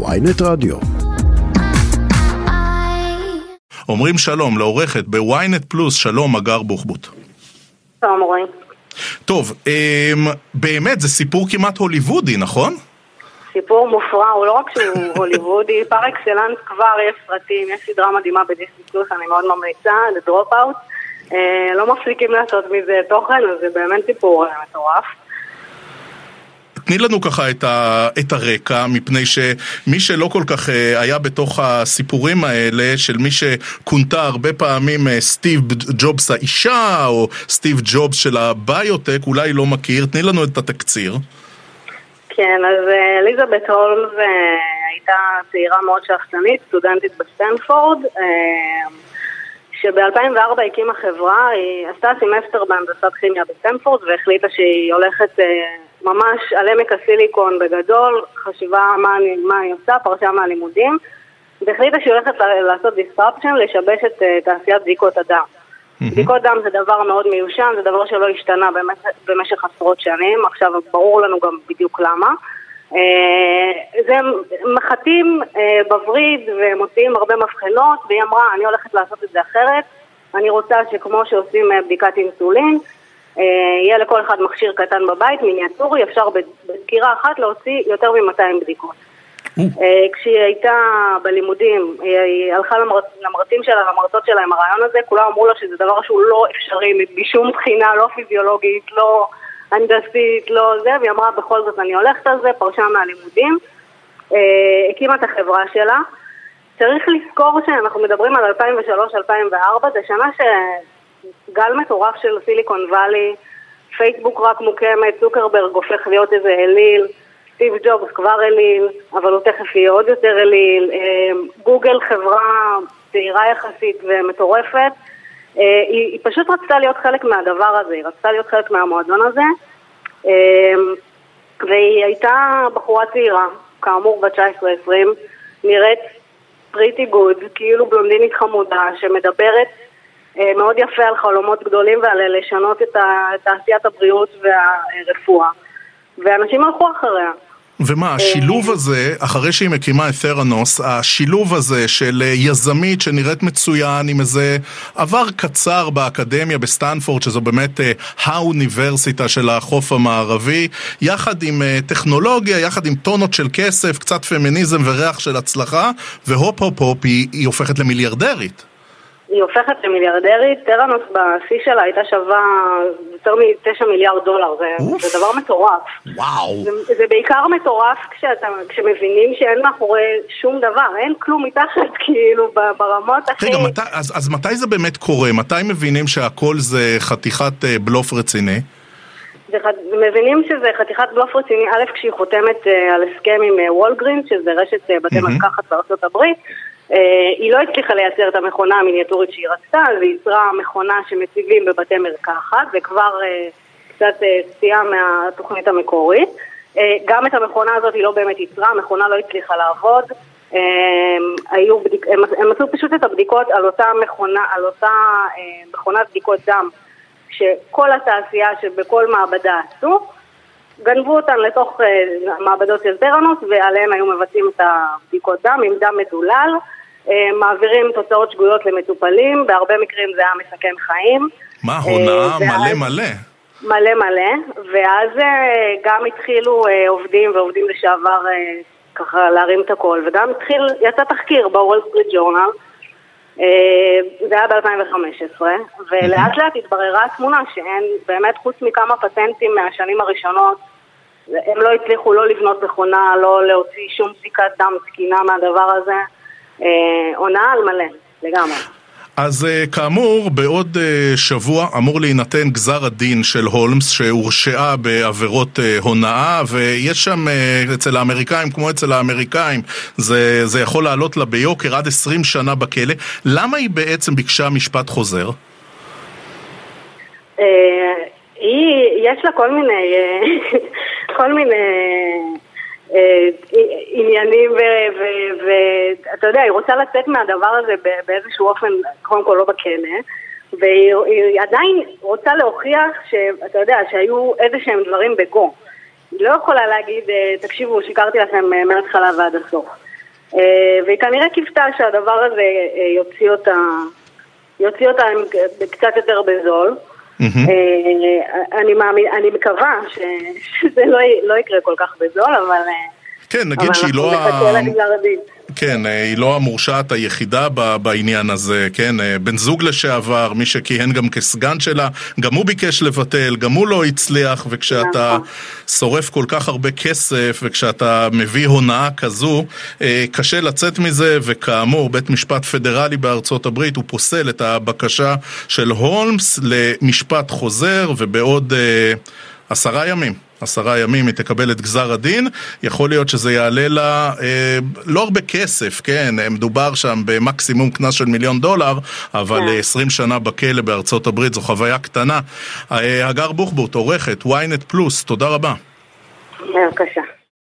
ויינט רדיו. אומרים שלום לעורכת בוויינט פלוס, שלום אגר בוחבוט. שלום רועי. טוב, אמ, באמת זה סיפור כמעט הוליוודי, נכון? סיפור מופרע, הוא לא רק שהוא הוליוודי, פר אקסלנס כבר יש סרטים, יש סדרה מדהימה בדיסטי פלוס, אני מאוד ממליצה, The Dropout. אה, לא מפסיקים לעשות מזה תוכן, אז זה באמת סיפור אה, מטורף. תני לנו ככה את, ה, את הרקע, מפני שמי שלא כל כך אה, היה בתוך הסיפורים האלה, של מי שכונתה הרבה פעמים אה, סטיב ג'ובס האישה, או סטיב ג'ובס של הביוטק, אולי לא מכיר, תני לנו את התקציר. כן, אז אה, אליזבת הולמס הייתה צעירה מאוד שאפתנית, סטודנטית בסטנפורד. שב-2004 הקימה חברה, היא עשתה סמסטר בהנדסת כימיה בסטנפורד והחליטה שהיא הולכת ממש על עמק הסיליקון בגדול, חשיבה מה אני, מה אני עושה, פרשה מהלימודים, והחליטה שהיא הולכת לעשות disruption, לשבש את uh, תעשיית בדיקות הדם. Mm-hmm. בדיקות דם זה דבר מאוד מיושן, זה דבר שלא השתנה במשך, במשך עשרות שנים, עכשיו ברור לנו גם בדיוק למה. Uh, זה מחטים uh, בווריד ומוציאים הרבה מבחנות, והיא אמרה, אני הולכת לעשות את זה אחרת, אני רוצה שכמו שעושים בדיקת אינסולין, אה, יהיה לכל אחד מכשיר קטן בבית, מיניאטורי, אפשר בסקירה אחת להוציא יותר מ-200 בדיקות. אה, כשהיא הייתה בלימודים, היא הלכה למרצים שלה, למרצות שלה עם הרעיון הזה, כולם אמרו לה שזה דבר שהוא לא אפשרי, משום בחינה, לא פיזיולוגית, לא הנדסית, לא זה, והיא אמרה בכל זאת אני הולכת על זה, פרשה מהלימודים, אה, הקימה את החברה שלה. צריך לזכור שאנחנו מדברים על 2003-2004, זה שנה ש... גל מטורף של סיליקון וואלי, פייסבוק רק מוקמת, צוקרברג הופך להיות איזה אליל, סטיב ג'ובס כבר אליל, אבל הוא תכף יהיה עוד יותר אליל, אמ, גוגל חברה צעירה יחסית ומטורפת, אה, היא, היא פשוט רצתה להיות חלק מהדבר הזה, היא רצתה להיות חלק מהמועדון הזה, אמ, והיא הייתה בחורה צעירה, כאמור בת 19-20, נראית pretty good, כאילו בלונדינית חמודה, שמדברת אה, מאוד יפה על חלומות גדולים ועל לשנות את תעשיית הבריאות והרפואה. ואנשים הלכו אחריה. ומה, אה, השילוב הזה, אחרי שהיא מקימה את תרנוס, השילוב הזה של אה, יזמית שנראית מצוין עם איזה עבר קצר באקדמיה בסטנפורד, שזו באמת האוניברסיטה של החוף המערבי, יחד עם טכנולוגיה, יחד עם טונות של כסף, קצת פמיניזם וריח של הצלחה, והופ הופ הופ היא, היא הופכת למיליארדרית. היא הופכת למיליארדרית, טראנוס בשיא שלה הייתה שווה יותר מ-9 מיליארד דולר, זה, זה דבר מטורף. וואו. זה, זה בעיקר מטורף כשאתה, כשמבינים שאין מאחורי שום דבר, אין כלום מתחת כאילו ברמות הכי... רגע, מת, אז, אז מתי זה באמת קורה? מתי מבינים שהכל זה חתיכת אה, בלוף רציני? מבינים שזה חתיכת בלוף רציני, א', כשהיא חותמת אה, על הסכם עם אה, וולגרין, שזה רשת אה, בתי מרקחת בארצות הברית, היא לא הצליחה לייצר את המכונה המיניאטורית שהיא רצתה, אז היא יצרה מכונה שמציבים בבתי מרקחת, וכבר אה, קצת אה, סטייה מהתוכנית המקורית. גם את המכונה הזאת היא לא באמת יצרה, המכונה לא הצליחה לעבוד. היו בדיק... הם, הם עשו פשוט את הבדיקות על אותה מכונה, על אותה מכונת בדיקות דם שכל התעשייה שבכל מעבדה עשו, גנבו אותן לתוך מעבדות של טראנוס ועליהן היו מבצעים את הבדיקות דם עם דם מדולל. אה, מעבירים תוצאות שגויות למטופלים, בהרבה מקרים זה היה מסכן חיים. מה, הונאה אה, מלא מלא? מלא מלא, ואז אה, גם התחילו עובדים ועובדים לשעבר ככה להרים את הכל, וגם התחיל, יצא תחקיר בוול סטריט ג'ורנל, זה היה ב-2015, ולאט לאט התבררה התמונה שאין, באמת חוץ מכמה פטנטים מהשנים הראשונות, הם לא הצליחו לא לבנות מכונה, לא להוציא שום בדיקת דם תקינה מהדבר הזה. עונה אה, על מלא, לגמרי. אז אה, כאמור, בעוד אה, שבוע אמור להינתן גזר הדין של הולמס שהורשעה בעבירות הונאה ויש שם אצל האמריקאים, כמו אצל האמריקאים, זה, זה יכול לעלות לה ביוקר עד 20 שנה בכלא. למה היא בעצם ביקשה משפט חוזר? היא, יש לה כל מיני, כל מיני אה, עניינים ואתה יודע, היא רוצה לצאת מהדבר הזה באיזשהו אופן, קודם כל לא בכלא, והיא עדיין רוצה להוכיח שאתה יודע, שהיו איזה שהם דברים בגו. היא לא יכולה להגיד, אה, תקשיבו, שיקרתי לכם אה, מההתחלה ועד הסוף. והיא כנראה קיוותה שהדבר הזה יוציא אותה, יוציא אותה קצת יותר בזול. אני, מאמין, אני מקווה שזה לא, לא יקרה כל כך בזול, אבל... כן, נגיד שהיא לא... כן, אה, היא לא המורשעת היחידה בעניין הזה, כן, אה, בן זוג לשעבר, מי שכיהן גם כסגן שלה, גם הוא ביקש לבטל, גם הוא לא הצליח, וכשאתה נכון. שורף כל כך הרבה כסף, וכשאתה מביא הונאה כזו, אה, קשה לצאת מזה, וכאמור, בית משפט פדרלי בארצות הברית, הוא פוסל את הבקשה של הולמס למשפט חוזר, ובעוד עשרה ימים. עשרה ימים היא תקבל את גזר הדין, יכול להיות שזה יעלה לה אה, לא הרבה כסף, כן, אה, מדובר שם במקסימום קנס של מיליון דולר, אבל כן. 20 שנה בכלא בארצות הברית זו חוויה קטנה. אה, הגר בוחבוט, עורכת, ynet פלוס, תודה רבה. בבקשה.